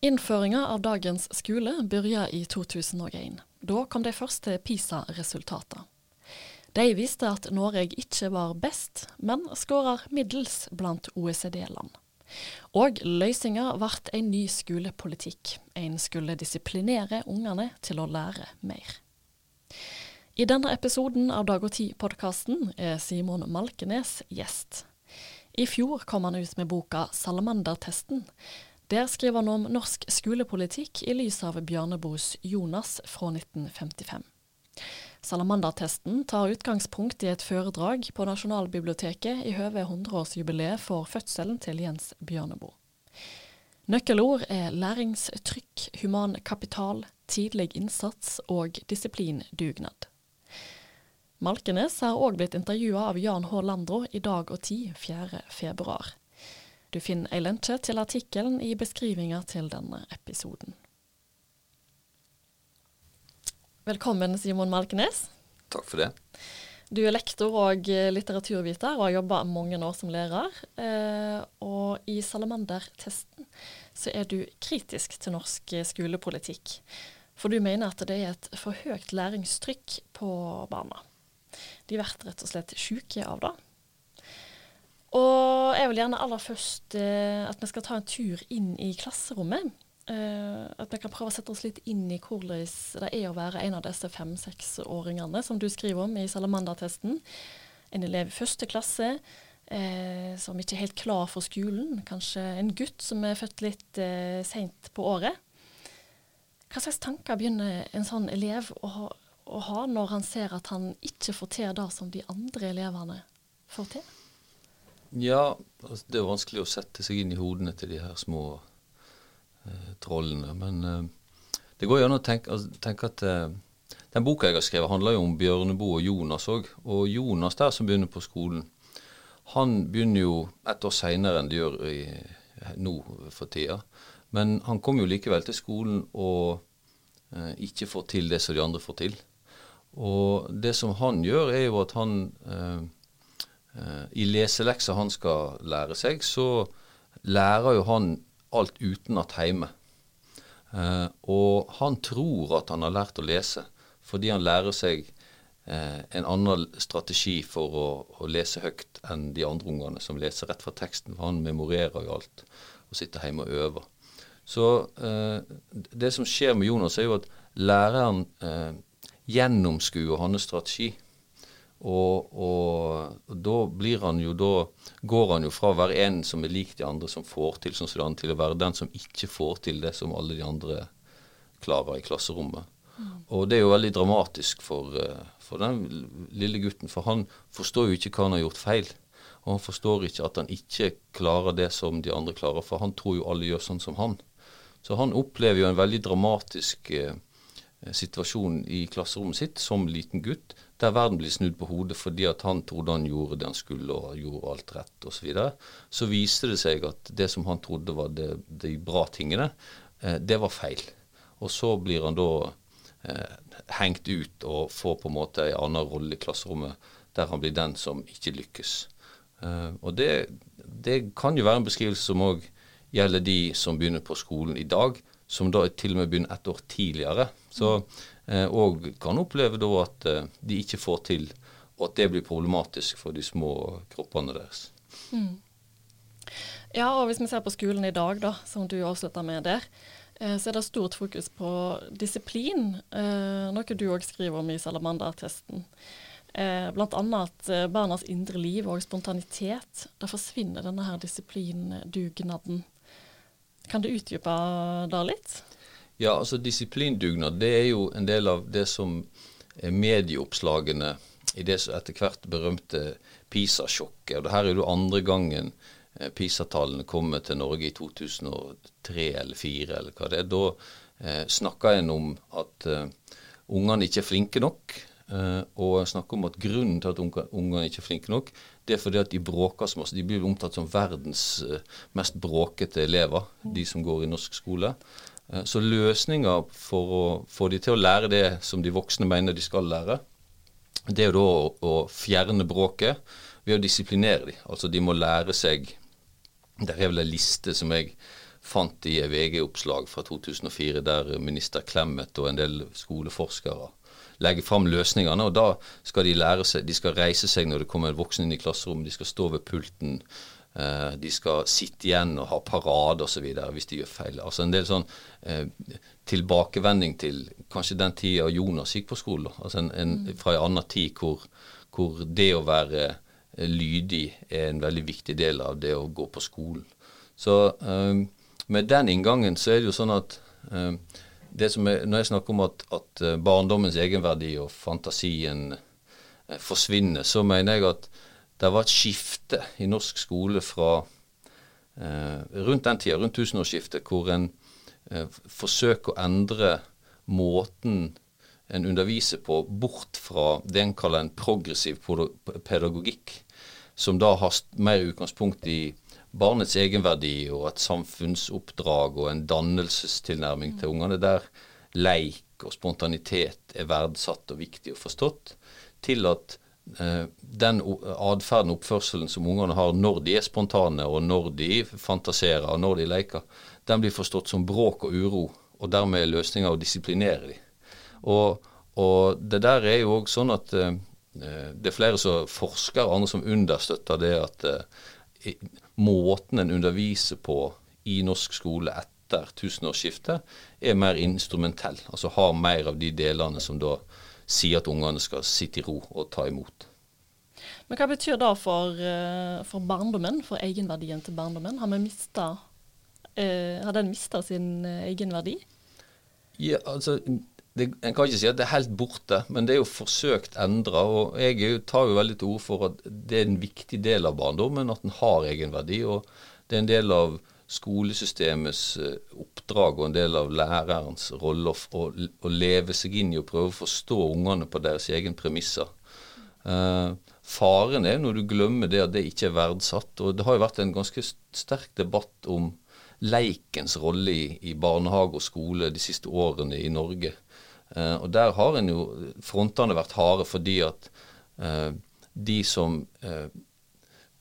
Innføringa av dagens skole begynte i 2001. Da kom de første PISA-resultatene. De viste at Norge ikke var best, men skårer middels blant OECD-land. Og løsninga ble en ny skolepolitikk. En skulle disiplinere ungene til å lære mer. I denne episoden av Dag og Tid-podkasten er Simon Malkenes gjest. I fjor kom han ut med boka 'Salamandertesten'. Der skriver han om norsk skolepolitikk i lys av Bjørneboes 'Jonas' fra 1955. Salamandertesten tar utgangspunkt i et foredrag på Nasjonalbiblioteket i høve 100-årsjubileet for fødselen til Jens Bjørneboe. Nøkkelord er læringstrykk, human kapital, tidlig innsats og disiplindugnad. Malkenes har òg blitt intervjua av Jan H. Landro i Dag og Tid 4.2. Du finner ei lenke til artikkelen i beskrivinga til denne episoden. Velkommen, Simon Malkenes. Takk for det. Du er lektor og litteraturviter og har jobba mange år som lærer. Eh, og i Salamander-testen så er du kritisk til norsk skolepolitikk. For du mener at det er et for høyt læringstrykk på barna. De blir rett og slett syke av det. Og jeg vil gjerne aller først eh, at vi skal ta en tur inn i klasserommet. Uh, at vi kan prøve å sette oss litt inn i hvordan det er å være en av disse fem-seksåringene som du skriver om i Salamandertesten. En elev i første klasse uh, som ikke er helt klar for skolen. Kanskje en gutt som er født litt eh, seint på året. Hva slags tanker begynner en sånn elev å ha, å ha når han ser at han ikke får til det som de andre elevene får til? Ja, altså, det er vanskelig å sette seg inn i hodene til de her små Eh, trollene. Men eh, det går an å tenke, altså, tenke at eh, den boka jeg har skrevet, handler jo om Bjørneboe og Jonas òg. Og Jonas der som begynner på skolen, han begynner jo et år seinere enn de gjør i, nå for tida. Men han kommer jo likevel til skolen og eh, ikke får til det som de andre får til. Og det som han gjør, er jo at han eh, eh, i leselekser han skal lære seg, så lærer jo han alt utenat hjemme. Eh, og han tror at han har lært å lese, fordi han lærer seg eh, en annen strategi for å, å, lese høyt enn de andre ungene som leser rett fra teksten. For han memorerer jo alt og sitter hjemme og øver. Så eh, det som skjer med Jonas, er jo at læreren eh, gjennomskuer hans strategi. Og, og, og, da blir han jo da går han jo fra å være en som er lik de andre, som får til som sånn, til å være den som ikke får til det som alle de andre klarer i klasserommet. Mm. Og det er jo veldig dramatisk for, eh, for, den lille gutten, for han forstår jo ikke hva han har gjort feil. Og han forstår ikke at han ikke klarer det som de andre klarer, for han tror jo alle gjør sånn som han. Så han opplever jo en veldig dramatisk eh, situasjon i klasserommet sitt som liten gutt, der verden blir snudd på hodet fordi at han trodde han gjorde det han skulle og gjorde alt rett osv., så, videre, så viste det seg at det som han trodde var det, de bra tingene, eh, det var feil. Og så blir han da eh, hengt ut og får på en måte en annen rolle i klasserommet, der han blir den som ikke lykkes. Eh, og det, det, kan jo være en beskrivelse som òg gjelder de som begynner på skolen i dag, som da til og med begynner ett år tidligere. Så Eh, og kan oppleve da at eh, de ikke får til, og at det blir problematisk for de små kroppene deres. Mm. Ja, og hvis vi ser på skolen i dag, da, som du avslutta med der, eh, så er det stort fokus på disiplin, noe du òg skriver om i Salamander-testen. Annet at barnas indre liv og spontanitet, da forsvinner denne her disiplindugnaden. Kan du utdype det litt? Ja, altså Disiplindugnad det er jo en del av det som er medieoppslagene i det som etter hvert berømte PISA-sjokket. Og det her er jo andre gangen eh, PISA-tallene kommer til Norge i 2003 eller 2004 eller hva det er. Da eh, snakka en om at eh, ungene ikke er flinke nok. Eh, og jeg snakker om at grunnen til at ungene ikke er flinke nok, det er fordi at de bråker så masse. De blir omtalt som verdens eh, mest bråkete elever, de som går i norsk skole. Eh, så løsninga for å få de til å lære det som de voksne mener de skal lære, det er jo da å, å fjerne bråket ved å disiplinere dem. Altså de må lære seg Det er vel en liste som jeg fant i VG-oppslag fra 2004 der minister Clemet og en del skoleforskere legger fram løsningene. og Da skal de lære seg, de skal reise seg når det kommer en voksen inn i klasserommet, de skal stå ved pulten. Eh, de skal sitte igjen og ha parade osv. hvis de gjør feil. Altså En del sånn eh, tilbakevending til kanskje den tida Jonas gikk på skolen. Altså en, en, mm. Fra en annen tid hvor, hvor, det å være eh, lydig er en veldig viktig del av det å gå på skolen. Så eh, med den inngangen så er det jo sånn at eh, det som er, Når jeg snakker om at, at eh, barndommens egenverdi og fantasien eh, forsvinner, så mener jeg at det var et skifte i norsk skole fra eh, rundt den tida, rundt tusenårsskiftet, hvor en eh, forsøker å endre måten en underviser på, bort fra det en kaller en progressiv pedagogikk, som da har mer utgangspunkt i barnets egenverdi og et samfunnsoppdrag og en dannelsestilnærming til ungene, der leik og spontanitet er verdsatt og viktig og forstått, til at eh, den atferden og oppførselen som ungene har når de er spontane, og når de fantaserer, og når de leker, den blir forstått som bråk og uro, og dermed er løsninga å disiplinere dem. Og, og, det der er jo òg sånn at eh, det er flere som forsker, andre som understøtter det at eh, måten en underviser på i norsk skole etter tusenårsskiftet, er mer instrumentell. Altså har mer av de delene som da sier at ungene skal sitte i ro og ta imot. Men hva betyr det for, eh, for barndommen, for egenverdien til barndommen? Har, mistet, eh, har den mista sin eh, egenverdi? Ja, altså det, En kan ikke si at det er helt borte, men det er jo forsøkt endra. Og jeg tar jo veldig til orde for at det er en viktig del av barndommen at den har egenverdi. Og det er en del av skolesystemets eh, oppdrag og en del av lærerens rolle å, å, leve seg inn i og prøve å forstå ungene på deres egen premisser. Uh, faren er når du glemmer det at det ikke er verdsatt. Og det har jo vært en ganske sterk debatt om leikens rolle i, i barnehage og skole de siste årene i Norge. Uh, og der har en jo frontene vært harde fordi at uh, de som uh,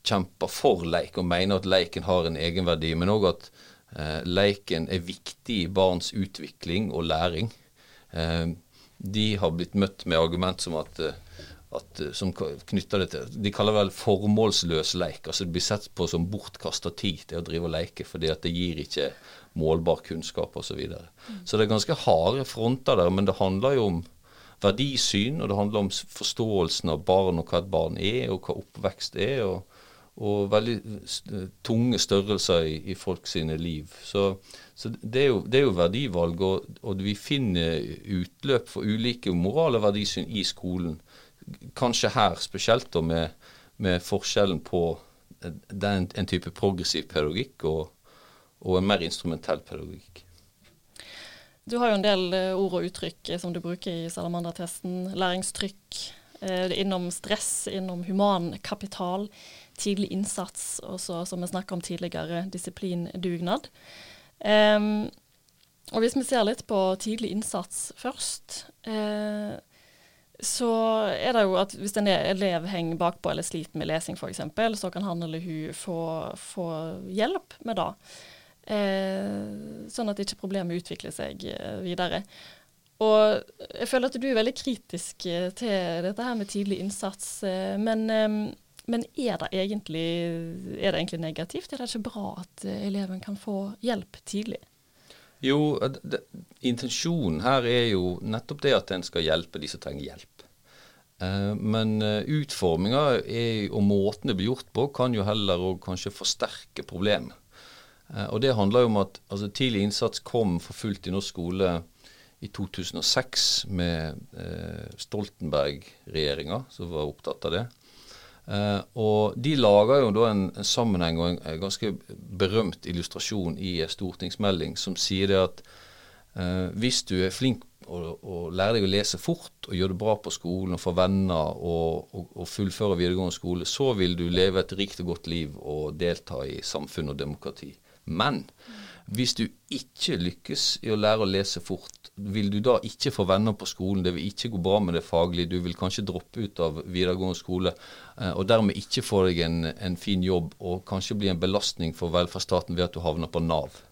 kjemper for leik og mener at leiken har en egenverdi, men òg at leiken er viktig i barns utvikling og læring, de har blitt møtt med argument som at at, som knytter det til De kaller vel formålsløs leik. altså Det blir sett på som bortkasta tid til å drive og leke, fordi at det gir ikke målbar kunnskap osv. Så, videre. så det er ganske harde fronter der, men det handler jo om verdisyn, og det handler om forståelsen av barn og hva et barn er, og hva oppvekst er. og, og veldig tunge størrelser i, i folk sine liv. Så, så det, er jo, det, er jo, verdivalg, og, og vi finner utløp for ulike moral og verdisyn i skolen kanskje her spesielt da med, med forskjellen på den, en type progressiv pedagogikk og, og, en mer instrumentell pedagogikk. Du har jo en del eh, ord og uttrykk eh, som du bruker i salamandertesten. Læringstrykk, eh, innom stress, innom humankapital, tidlig innsats, og så, som vi snakka om tidligere, disiplin, dugnad. Um, og hvis vi ser litt på tidlig innsats først, eh, så er det jo at hvis en elev henger bakpå eller sliter med lesing f.eks., så kan han eller hun få, få hjelp med det. Eh, sånn at ikke problemet utvikler seg eh, videre. Og jeg føler at du er veldig kritisk eh, til dette her med tidlig innsats. Men, men er, det egentlig, er det egentlig negativt? Er det ikke bra at eleven kan få hjelp tidlig? Jo, det, intensjonen her er jo nettopp det at en skal hjelpe de som trenger hjelp. Men utforminga og måten det blir gjort på, kan jo heller og kanskje forsterke problemet. Eh, og det handler jo om at altså, tidlig innsats kom for fullt i norsk skole i 2006 med eh, Stoltenberg-regjeringa, som var opptatt av det. Eh, og de lager jo da en, en sammenheng og en, en, ganske berømt illustrasjon i en stortingsmelding som sier det at eh, hvis du er flink og, og, lærer deg å lese fort og gjør det bra på skolen og får venner og, og, og fullfører videregående skole, så vil du leve et rikt og godt liv og delta i samfunn og demokrati. Men hvis du ikke lykkes i å lære å lese fort, vil du da ikke få venner på skolen, det vil ikke gå bra med det faglige, du vil kanskje droppe ut av videregående skole, eh, og dermed ikke få deg en, en fin jobb og kanskje bli en belastning for velferdsstaten ved at du havner på Nav.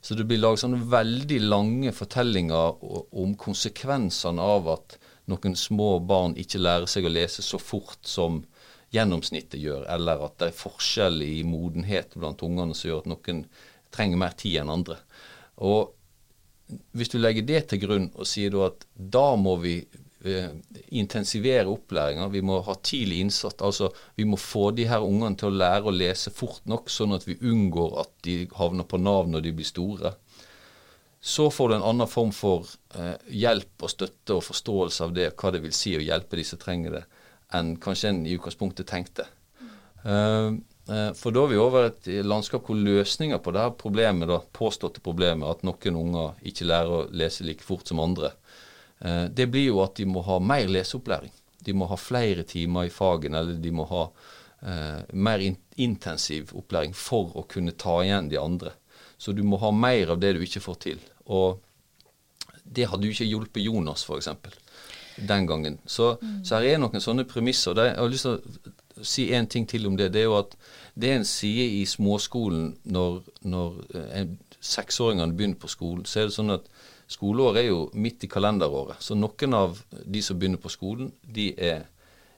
Så det blir laget sånne veldig lange fortellinger om konsekvensene av at noen små barn ikke lærer seg å lese så fort som gjennomsnittet gjør, eller at det er forskjell i modenhet blant ungene som gjør at noen trenger mer tid enn andre. Og hvis du legger det til grunn og sier at da må vi eh, intensivere opplæringa, vi må ha tidlig innsatt, altså vi må få de her ungene til å lære å lese fort nok, sånn at vi unngår at de havner på Nav når de blir store. Så får du en annen form for eh, hjelp og støtte og forståelse av det, hva det vil si å hjelpe de som trenger det, enn kanskje en i utgangspunktet tenkte. Uh, Eh, for da er vi over et landskap hvor løsninger på det her problemet, da, påståtte problemet, at noen unger ikke lærer å lese like fort som andre, eh, det blir jo at de må ha mer leseopplæring. De må ha flere timer i fagene, eller de må ha eh, mer in intensiv opplæring for å kunne ta igjen de andre. Så du må ha mer av det du ikke får til. Og det hadde jo ikke hjulpet Jonas, f.eks. Den gangen. Så, mm. så her er noen sånne premisser. Jeg har lyst til å si en ting til om det. Det er jo at det en sier i småskolen når, når eh, seksåringene begynner på skolen, så er det sånn at skoleåret er jo midt i kalenderåret. Så noen av de som begynner på skolen, de er,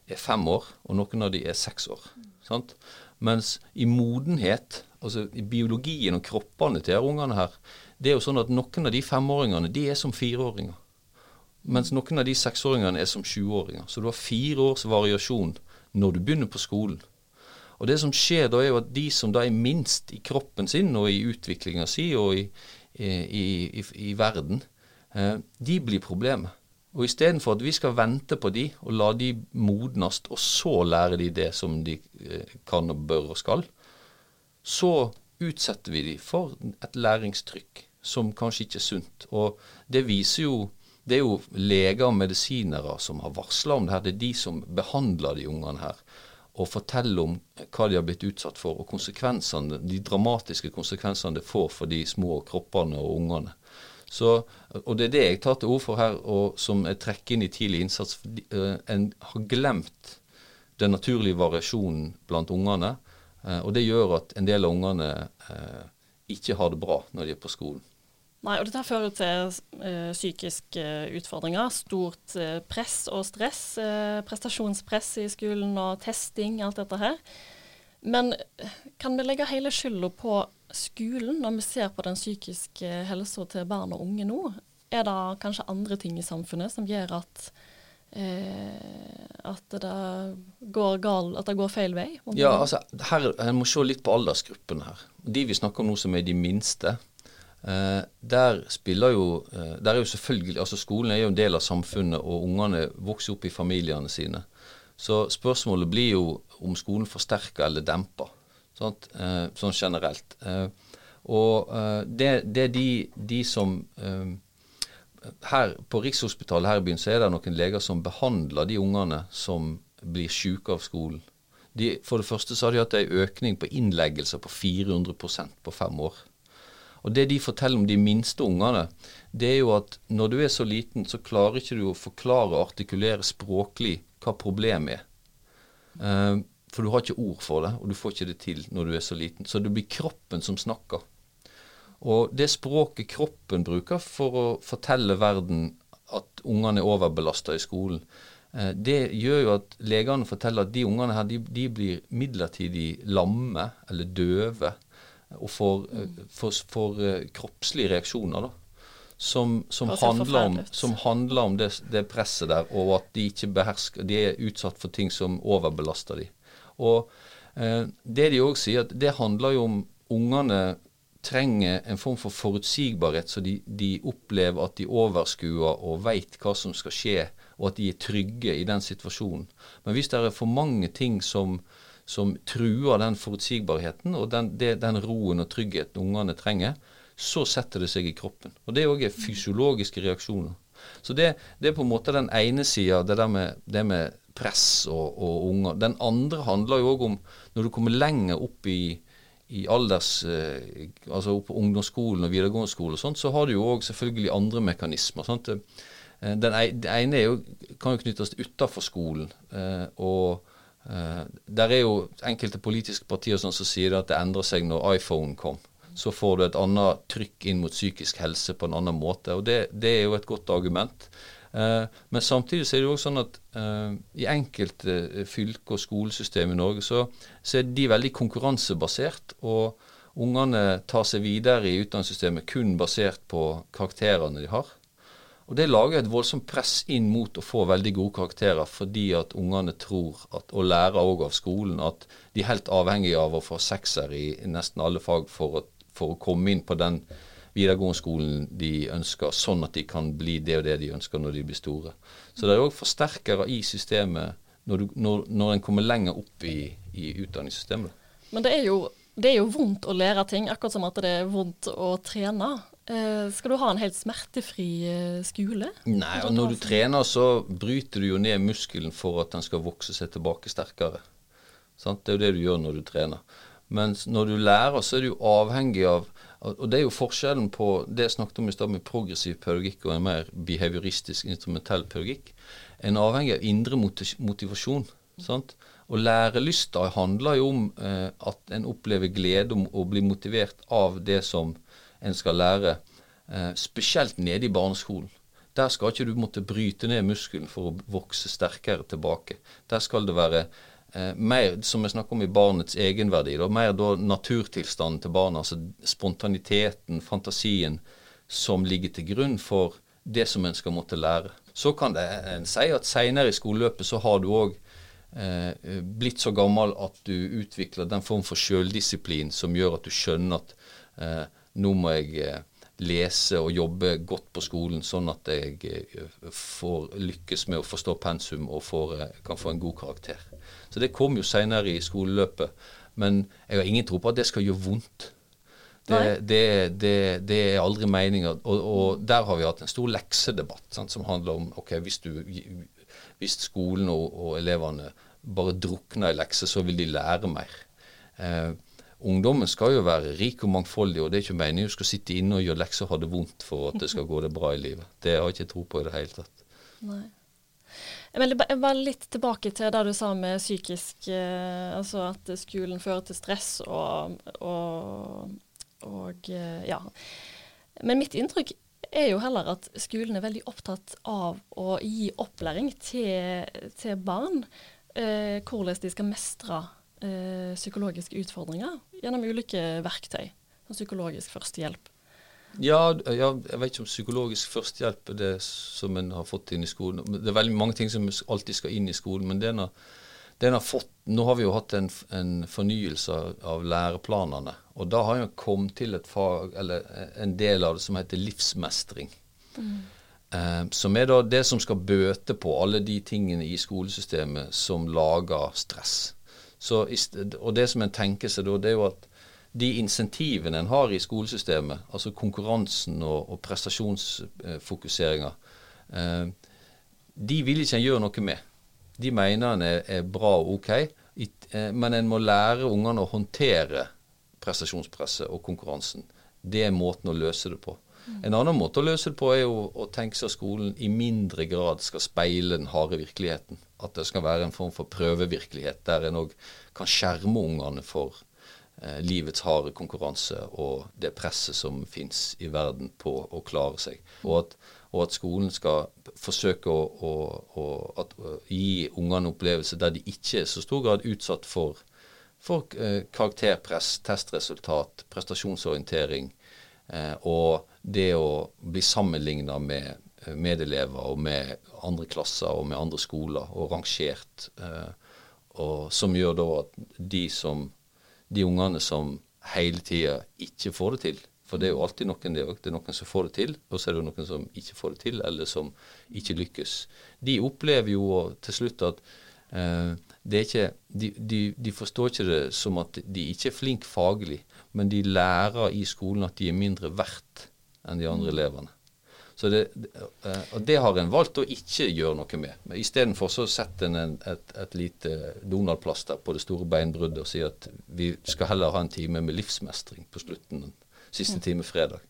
er fem år, og noen av de er seks år. Sant? Mens i modenhet, altså i biologien og kroppene til ungene her, det er jo sånn at noen av de femåringene de er som fireåringer. Mens noen av de seksåringene er som sjuåringer. Så du har fire års variasjon når du begynner på skolen. Og Det som skjer da, er jo at de som da er minst i kroppen sin og i utviklinga si og i, i, i, i verden, eh, de blir problemet. Og Istedenfor at vi skal vente på de og la de modnast, og så lære de det som de eh, kan og bør og skal, så utsetter vi de for et læringstrykk som kanskje ikke er sunt. Og det viser jo det er jo leger og medisinere som har varsla om det her. Det er de som behandler de ungene her. Og forteller om hva de har blitt utsatt for, og konsekvensene, de dramatiske konsekvensene det får for de små kroppene og ungene. Så, og Det er det jeg tar til orde for her, og som jeg trekker inn i tidlig innsats. Uh, en har glemt den naturlige variasjonen blant ungene. Uh, og det gjør at en del av ungene uh, ikke har det bra når de er på skolen. Nei, og dette fører til uh, psykiske utfordringer. Stort uh, press og stress. Uh, prestasjonspress i skolen og testing, alt dette her. Men kan vi legge hele skylda på skolen når vi ser på den psykiske helsa til barn og unge nå? Er det kanskje andre ting i samfunnet som gjør at at det går gal, at det går feil vei? Ja, altså, her, En må se litt på aldersgruppene her. De vi snakker om nå som er de minste, Eh, der spiller jo eh, der er jo selvfølgelig, altså Skolen er jo en del av samfunnet, og ungene vokser opp i familiene sine. Så spørsmålet blir jo om skolen forsterker eller demper, sant? Eh, sånn generelt. Eh, og eh, det, er de, de som eh, her På Rikshospitalet her i byen så er det noen leger som behandler de ungene som blir syke av skolen. De, for det første så har de hatt en økning på innleggelser på 400% på fem år. Og Det de forteller om de minste ungene, det er jo at når du er så liten, så klarer ikke du å forklare og artikulere språklig hva problemet er. Uh, for du har ikke ord for det, og du får ikke det til når du er så liten. Så det blir kroppen som snakker. Og det språket kroppen bruker for å fortelle verden at ungene er overbelasta i skolen, uh, det gjør jo at legene forteller at de ungene her, de, de blir midlertidig lamme eller døve og for, for uh, kroppslige reaksjoner. da. Som, som, handler om, som, handler om, det, det, presset der, og at de ikke behersker De er utsatt for ting som overbelaster de. Og eh, det de òg sier, at det handler jo om ungene trenger en form for forutsigbarhet, så de, de opplever at de overskuer og veit hva som skal skje, og at de er trygge i den situasjonen. Men hvis det er for mange ting som, som truer den forutsigbarheten og den, det, den roen og tryggheten ungene trenger, så setter det seg i kroppen. Og Det er òg fysiologiske reaksjoner. Så det, det, er på en måte den ene sida, det der med, det med press og, og, unger. Den andre handler jo òg om når du kommer lenger opp i, i alders, eh, altså opp på ungdomsskolen og videregående skole, og sånt, så har du jo òg selvfølgelig andre mekanismer. Sant? Eh, den, ene jo, kan jo knyttes utafor skolen. Eh, og der er jo enkelte politiske partier som sier at det endrer seg når iPhone kom. så får du et annet trykk inn mot psykisk helse på en annen måte. Og det, det er jo et godt argument. Eh, men samtidig så er det jo også sånn at uh, i enkelte fylker og skolesystem i Norge så, så, er de veldig konkurransebasert. Og ungene tar seg videre i utdanningssystemet kun basert på karakterene de har. Og Det lager et voldsomt press inn mot å få veldig gode karakterer, fordi at ungene tror, at, og lærer òg av skolen, at de er helt avhengige av å få sekser i nesten alle fag for å, for å komme inn på den videregående skolen de ønsker, sånn at de kan bli det og det de ønsker når de blir store. Så det er òg forsterkere i systemet når, du, når, når en kommer lenger opp i, i utdanningssystemet. Men det er, jo, det er jo vondt å lære ting, akkurat som at det er vondt å trene. Uh, skal du ha en helt smertefri uh, skole? Nei, og når du trener, så bryter du jo ned muskelen for at den skal vokse seg tilbake sterkere. Sant? Det er jo det du gjør når du trener. Mens når du lærer, så er du avhengig av Og det er jo forskjellen på det jeg snakket om i stad med progressiv pedagogikk og en mer behavioristisk, instrumentell pedagogikk. En er avhengig av indre motivasjon. Sant? Og lærelysta handler jo om eh, at en opplever glede om å bli motivert av det som en skal lære, eh, spesielt nede i barneskolen. Der skal ikke du måtte bryte ned muskelen for å vokse sterkere tilbake. Der skal det være eh, mer, som jeg snakker om i barnets egenverdi, da, mer da naturtilstanden til barna, altså spontaniteten, fantasien, som ligger til grunn for det som en skal måtte lære. Så kan det en si at seinere i skoleløpet så har du òg eh, blitt så gammel at du utvikler den form for sjøldisiplin som gjør at du skjønner at eh, nå må jeg eh, lese og jobbe godt på skolen, sånn at jeg eh, får lykkes med å forstå pensum og får, eh, kan få en god karakter. Så det kom jo seinere i skoleløpet. Men jeg har ingen tro på at det skal gjøre vondt. Det, det, det, det er aldri meninga. Og, og, der har vi hatt en stor leksedebatt sant, som handler om ok, hvis, du, hvis skolen og, og, elevene bare drukner i lekser, så vil de lære mer. Eh, Ungdommen skal jo være rik og mangfoldig, og det er ikke meningen du skal sitte inne og gjøre lekser og ha det vondt for at det skal gå det bra i livet. Det har jeg ikke tro på i det hele tatt. Nei. Var bare litt tilbake til det du sa med psykisk eh, Altså at skolen fører til stress og, og, og eh, ja. Men mitt inntrykk er jo heller at skolen er veldig opptatt av å gi opplæring til, til barn. Eh, hvordan de skal mestre eh, psykologiske utfordringer gjennom ulike verktøy. Som psykologisk førstehjelp. Ja, ja, jeg vet ikke om psykologisk førstehjelp er det som en har fått inn i skolen. Det er veldig mange ting som alltid skal inn i skolen, men det en har, har fått Nå har vi jo hatt en, en fornyelse av læreplanene, og da har en kommet til et fag, eller en del av det som heter livsmestring. Mm. Eh, som er da det som skal bøte på alle de tingene i skolesystemet som lager stress. Så, og det som en tenker seg da, det er jo at de insentivene en har i skolesystemet, altså konkurransen og, og prestasjonsfokuseringa, eh, de vil ikke en gjøre noe med. De mener en er, er bra og OK, i, eh, men en må lære ungene å håndtere prestasjonspresset og konkurransen. Det er måten å løse det på. En annen måte å løse det på er jo å tenke seg at skolen i mindre grad skal speile den harde virkeligheten. At det skal være en form for prøvevirkelighet der en òg kan skjerme ungene for eh, livets harde konkurranse og det presset som fins i verden på å klare seg. Og at, og at skolen skal forsøke å, å, å, at, å gi ungene opplevelser der de ikke er så stor grad utsatt for, for eh, karakterpress, testresultat, prestasjonsorientering og det å bli sammenligna med eh, medelever og med andre klasser og med andre skoler og rangert, eh, og som gjør da at de som de ungene som hele tida ikke får det til, for det er jo alltid noen det er noen som får det til, og så er det noen som ikke får det til, eller som ikke lykkes. De opplever jo til slutt at eh, det er ikke, de, de, de, forstår ikke det som at de ikke er flinke faglig, men de lærer i skolen at de er mindre verdt enn de andre mm. elevene. Så det, eh, og det har en valgt å ikke gjøre noe med. Men Istedenfor så setter en et, et lite Donald-plaster på det store beinbruddet og sier at vi skal heller ha en time med livsmestring på slutten, den siste mm. time fredag.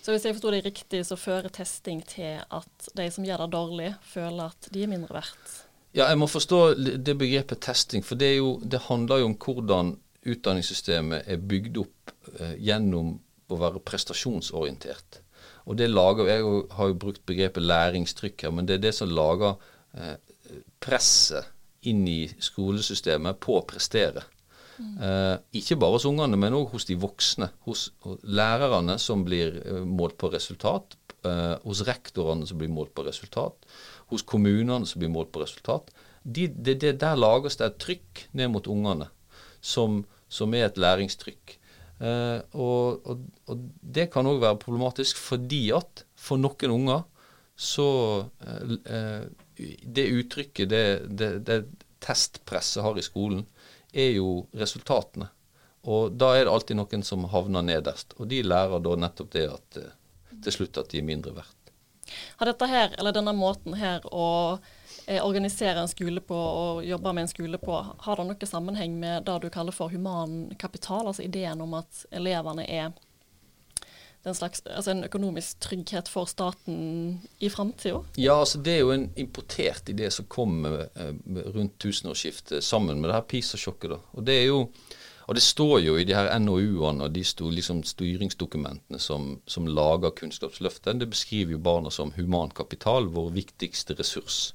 Så hvis jeg forsto det riktig, så fører testing til at de som gjør det dårlig, føler at de er mindre verdt? Ja, jeg må forstå det begrepet testing, for det, jo, det handler jo om hvordan utdanningssystemet er bygd opp eh, gjennom å være prestasjonsorientert. Og det lager, Jeg har jo brukt begrepet læringstrykk her, men det er det som lager eh, presset inn i skolesystemet på å prestere. Mm. Ikke bare hos ungene, men òg hos de voksne. Hos, lærerne som blir målt på resultat. Eh, hos rektorene som blir målt på resultat. Hos kommunene som blir målt på resultat. De, de, det, der lages det et trykk ned mot ungene som, som er et læringstrykk. Eh, og, og, og, det kan òg være problematisk fordi at for noen unger så eh, Det uttrykket, det, det, det testpresset har i skolen, er jo resultatene. Og da er det alltid noen som havner nederst. Og de lærer da nettopp det at til slutt at de er mindre verdt. Har dette her, eller denne måten her å organisere en skole på og jobbe med en skole på, har det noe sammenheng med det du kaller for human kapital, altså ideen om at elevene er slags, altså en økonomisk trygghet for staten i framtida? Ja, altså det er jo en importert idé som kom eh, rundt tusenårsskiftet sammen med det her PISA-sjokket. da. Og det er jo og det står jo i de her NOU-ene og de liksom, styringsdokumentene som, som, lager Kunnskapsløftet, det beskriver jo barna som humankapital, vår viktigste ressurs.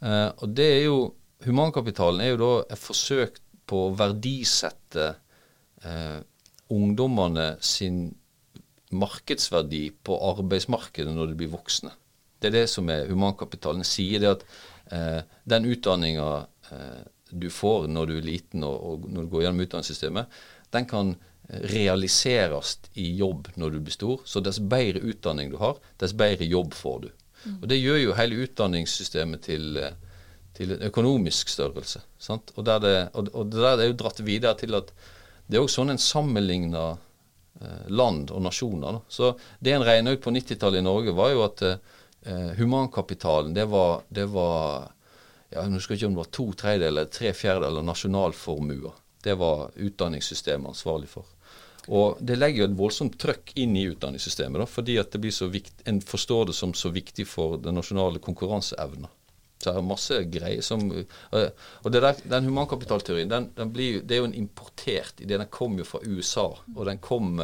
Eh, og det er jo Humankapitalen er jo da et forsøk på å verdisette eh, ungdommene sin markedsverdi på arbeidsmarkedet når de blir voksne. Det er det som er humankapitalen. sier det at eh, den utdanninga eh, du får når du er liten og, og, når du går gjennom utdanningssystemet, den kan realiseres i jobb når du blir stor. Så dess bedre utdanning du har, dess bedre jobb får du. Og Det gjør jo hele utdanningssystemet til, til en økonomisk størrelse. Sant? Og, det, og, og det er jo dratt videre til at det er jo sånn en sammenligner eh, land og nasjoner. Da. Så Det en regna ut på 90-tallet i Norge, var jo at eh, humankapitalen det var, det var ja, jeg husker ikke om det var to tredjedeler eller tre fjerdedeler nasjonalformuer. Det var utdanningssystemet ansvarlig for. Og Det legger jo et voldsomt trøkk inn i utdanningssystemet, da, fordi at det blir så viktig, en forstår det som så viktig for den nasjonale konkurranseevna. Så det er masse greier som øh, Og der, Den humankapitalteorien den, den blir, det er jo en importert idé. Den kom jo fra USA. Og den kom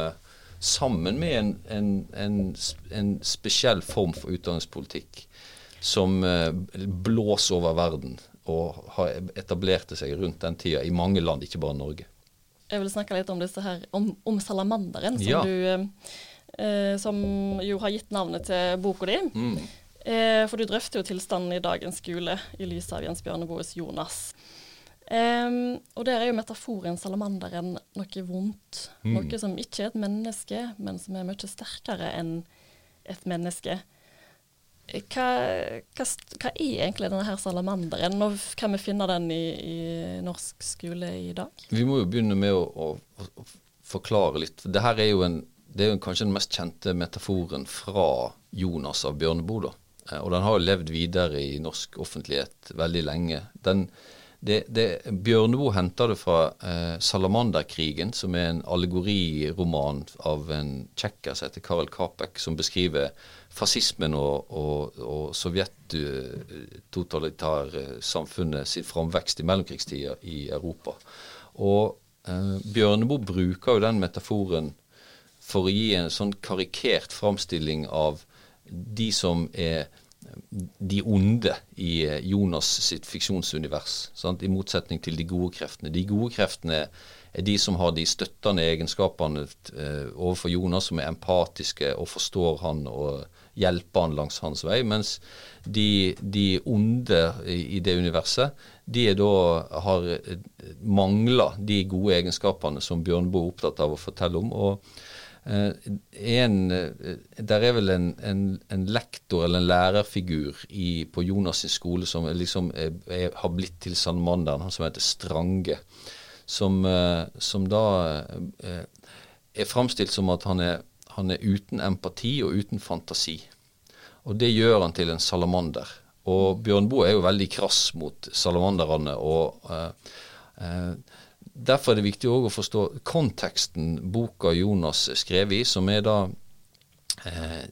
sammen med en, en, en, en spesiell form for utdanningspolitikk som eh, blåser over verden og har etablerte seg rundt den tida i mange land, ikke bare Norge. Jeg vil snakke litt om her, om, om salamanderen, som, ja. du, eh, som jo har gitt navnet til boka di. Mm. Eh, for du drøfter jo tilstanden i dagens skole i lys av Jens Bjørneboes Jonas. Um, og der er jo metaforen salamanderen noe vondt. Mm. Noe som ikke er et menneske, men som er mye sterkere enn et menneske. Hva, hva, hva, er egentlig denne her salamanderen? Når kan vi finne den i, i, norsk skole i dag? Vi må jo begynne med å, å, å forklare litt. Dette er jo, en, det er jo kanskje den mest kjente metaforen fra Jonas av Bjørneboe. Eh, og den har jo levd videre i norsk offentlighet veldig lenge. Den, det, det, Bjørneboe henter det fra eh, Salamanderkrigen, som er en allegoriroman av en tsjekker som heter Karel Kapek, som beskriver fascismen og, og, og sovjet-totalitærsamfunnet sin framvekst i mellomkrigstida i Europa. Og eh, Bjørneboe bruker jo den metaforen for å gi en sånn karikert framstilling av de som er de onde i eh, Jonas sitt fiksjonsunivers. Sant? I motsetning til de gode kreftene. De gode kreftene er de som har de støttende egenskapene eh, overfor Jonas, som er empatiske og forstår han og hjelper han langs hans vei. Mens de, de onde i, det universet, de da har mangla de gode egenskapene som Bjørnboe er opptatt av å fortelle om. og eh, en, eh, der er vel en, en, en, lektor eller en lærerfigur i, på Jonas' skole som liksom er, er, har blitt til Sandmanderen, han som heter Strange. Som, eh, som da er framstilt som at han er han er uten empati og uten fantasi. Og det gjør han til en salamander. Og Bjørn Boe er jo veldig krass mot salamanderne. og eh, eh, Derfor er det viktig å forstå konteksten boka Jonas skrev i, som er da eh,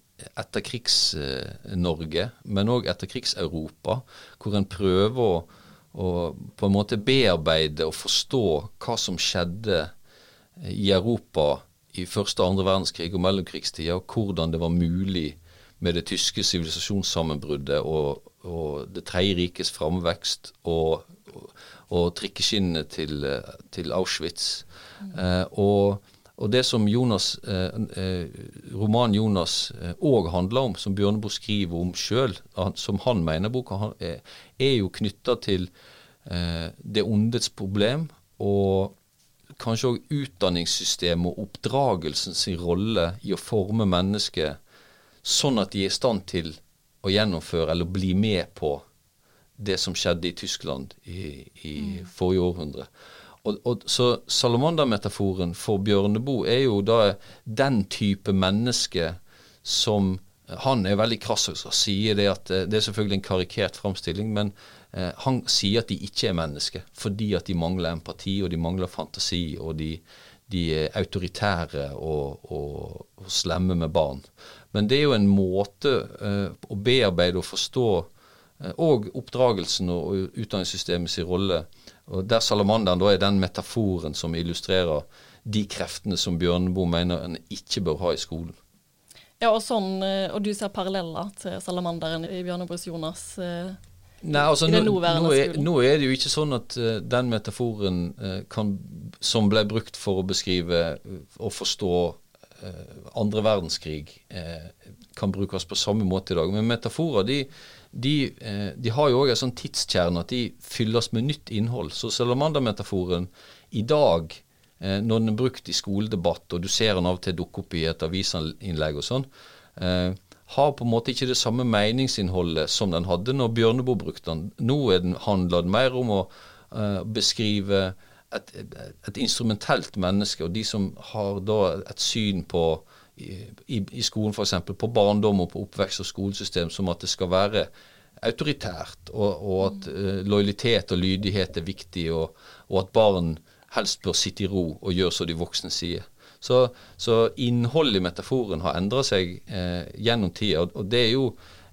etterkrigs-Norge, men òg etterkrigs-Europa, hvor en prøver å, å, på en måte bearbeide og forstå hva som skjedde i Europa i første og andre verdenskrig og mellomkrigstida, og hvordan det var mulig med det tyske sivilisasjonssammenbruddet og, og Det tredje rikes framvekst og, og, og trikkeskinnene til, til Auschwitz. Eh, og og det som Jonas, eh, eh romanen Jonas òg eh, handler om, som Bjørneboe skriver om sjøl, som han mener boka, er, er jo knytta til eh, det ondets problem, og kanskje òg utdanningssystemet og oppdragelsens rolle i å forme mennesket sånn at de er i stand til å gjennomføre eller bli med på det som skjedde i Tyskland i, i mm. forrige århundre. Og, og, så salamandermetaforen for Bjørneboe er jo da den type menneske som Han er veldig krass og sier det at eh, Det er selvfølgelig en karikert framstilling, men eh, han sier at de ikke er mennesker fordi at de mangler empati, og de mangler fantasi, og de, de er autoritære og, og, og, slemme med barn. Men det er jo en måte eh, å bearbeide og forstå eh, og oppdragelsen og, og utdanningssystemets rolle og Der salamanderen da er den metaforen som illustrerer de kreftene som Bjørneboe mener en ikke bør ha i skolen. Ja, og, sånn, eh, og du ser paralleller til salamanderen i Bjørneboes Jonas? Eh, Nei, altså nå, nå, er, nå, er, det jo ikke sånn at uh, den metaforen uh, kan, som ble brukt for å beskrive uh, og forstå andre verdenskrig, kan brukes på samme måte i dag. Men metaforer de, de, eh, de, har jo òg en sånn tidskjerne at de fylles med nytt innhold. Så salamandermetaforen i dag, eh, når den er brukt i skoledebatt, og du ser den av og til dukke opp i et avisinnlegg og sånn, eh, har på en måte ikke det samme meningsinnholdet som den hadde når Bjørneboe brukte den. Nå den, handler den mer om å beskrive et, et, instrumentelt menneske, og de som har da et syn på i, i skolen f.eks. på barndom og på oppvekst og skolesystem som at det skal være autoritært, og, og at uh, lojalitet og lydighet er viktig, og, og, at barn helst bør sitte i ro og gjøre som de voksne sier. Så, så innholdet i metaforen har endra seg eh, gjennom tida, og, og, det er jo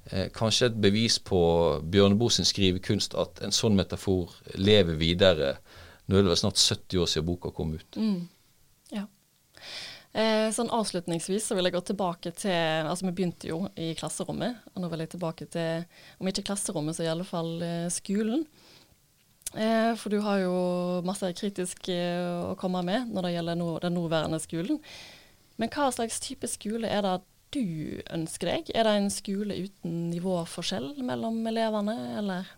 eh, kanskje et bevis på Bjørneboe sin skrivekunst at en sånn metafor lever videre. Nå er det vel snart 70 år siden boka kom ut. Mm. Eh, sånn Avslutningsvis så vil jeg gå tilbake til altså Vi begynte jo i klasserommet. og Nå vil jeg tilbake til, om ikke klasserommet, så i alle fall eh, skolen. Eh, for du har jo masse kritisk å komme med når det gjelder den nåværende skolen. Men hva slags type skole er det du ønsker deg? Er det en skole uten nivåforskjell mellom elevene, eller?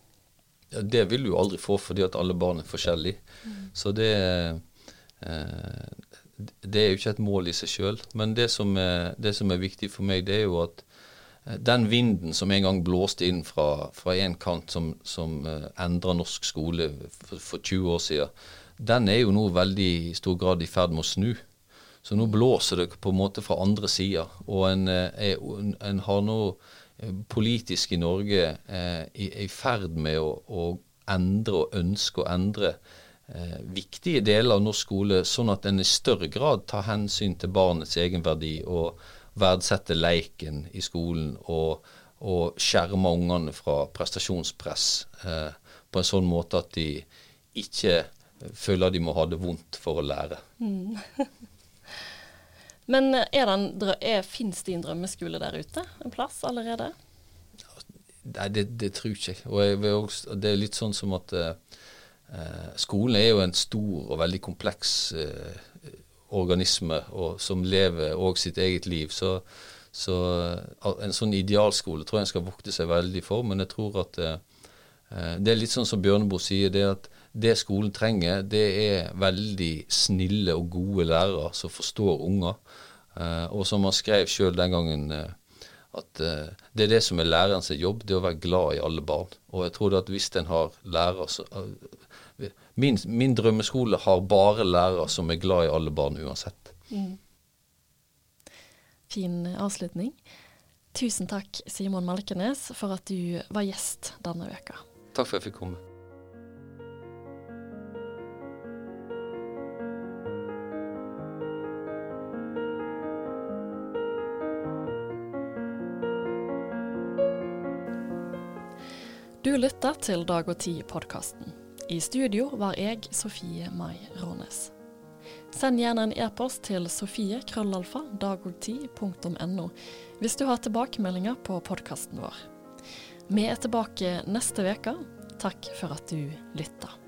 Ja, det vil du aldri få fordi at alle barn er forskjellige. Mm. Så det eh, det er jo ikke et mål i seg sjøl. Men det som, er, det som, er, viktig for meg, det er jo at eh, den vinden som en gang blåste inn fra, fra en kant, som, som uh, endra norsk skole for, for, 20 år siden, den er jo nå veldig i stor grad i ferd med å snu. Så nå blåser det på en måte fra andre sida. Og en, eh, er, en, har nå politisk i Norge er i ferd med å, å endre og ønske å endre eh, viktige deler av norsk skole, sånn at en i større grad tar hensyn til barnets egenverdi og verdsetter leiken i skolen og, og skjermer ungene fra prestasjonspress eh, på en sånn måte at de ikke føler de må ha det vondt for å lære. Mm. Men er fins det en drømmeskole der ute? En plass allerede? Nei, det, det tror jeg ikke. Og jeg, det er litt sånn som at Eh, skolen er jo en stor og veldig kompleks eh, organisme og, som lever òg sitt eget liv. Så, så, eh, en sånn idealskole tror jeg en skal vokte seg veldig for. Men jeg tror at det er litt sånn som Bjørneboe sier, det at det skolen trenger, det er veldig snille og gode lærere som forstår unger. og som han skrev sjøl den gangen at det er det som er lærerens jobb, det er å være glad i alle barn. Og jeg tror at hvis en har lærere min, min, drømmeskole har bare lærere som er glad i alle barn uansett. Mm. Fin avslutning. Tusen takk, Simon Malkenes, for at du var gjest denne veka. Takk for at jeg fikk komme. Du lytter til Dag og Tid-podkasten. I studio var jeg Sofie Mai Rånes. Send gjerne en e-post til sofie.krøllalfa.dagogtid.no hvis du har tilbakemeldinger på podkasten vår. Vi er tilbake neste uke. Takk for at du lytta.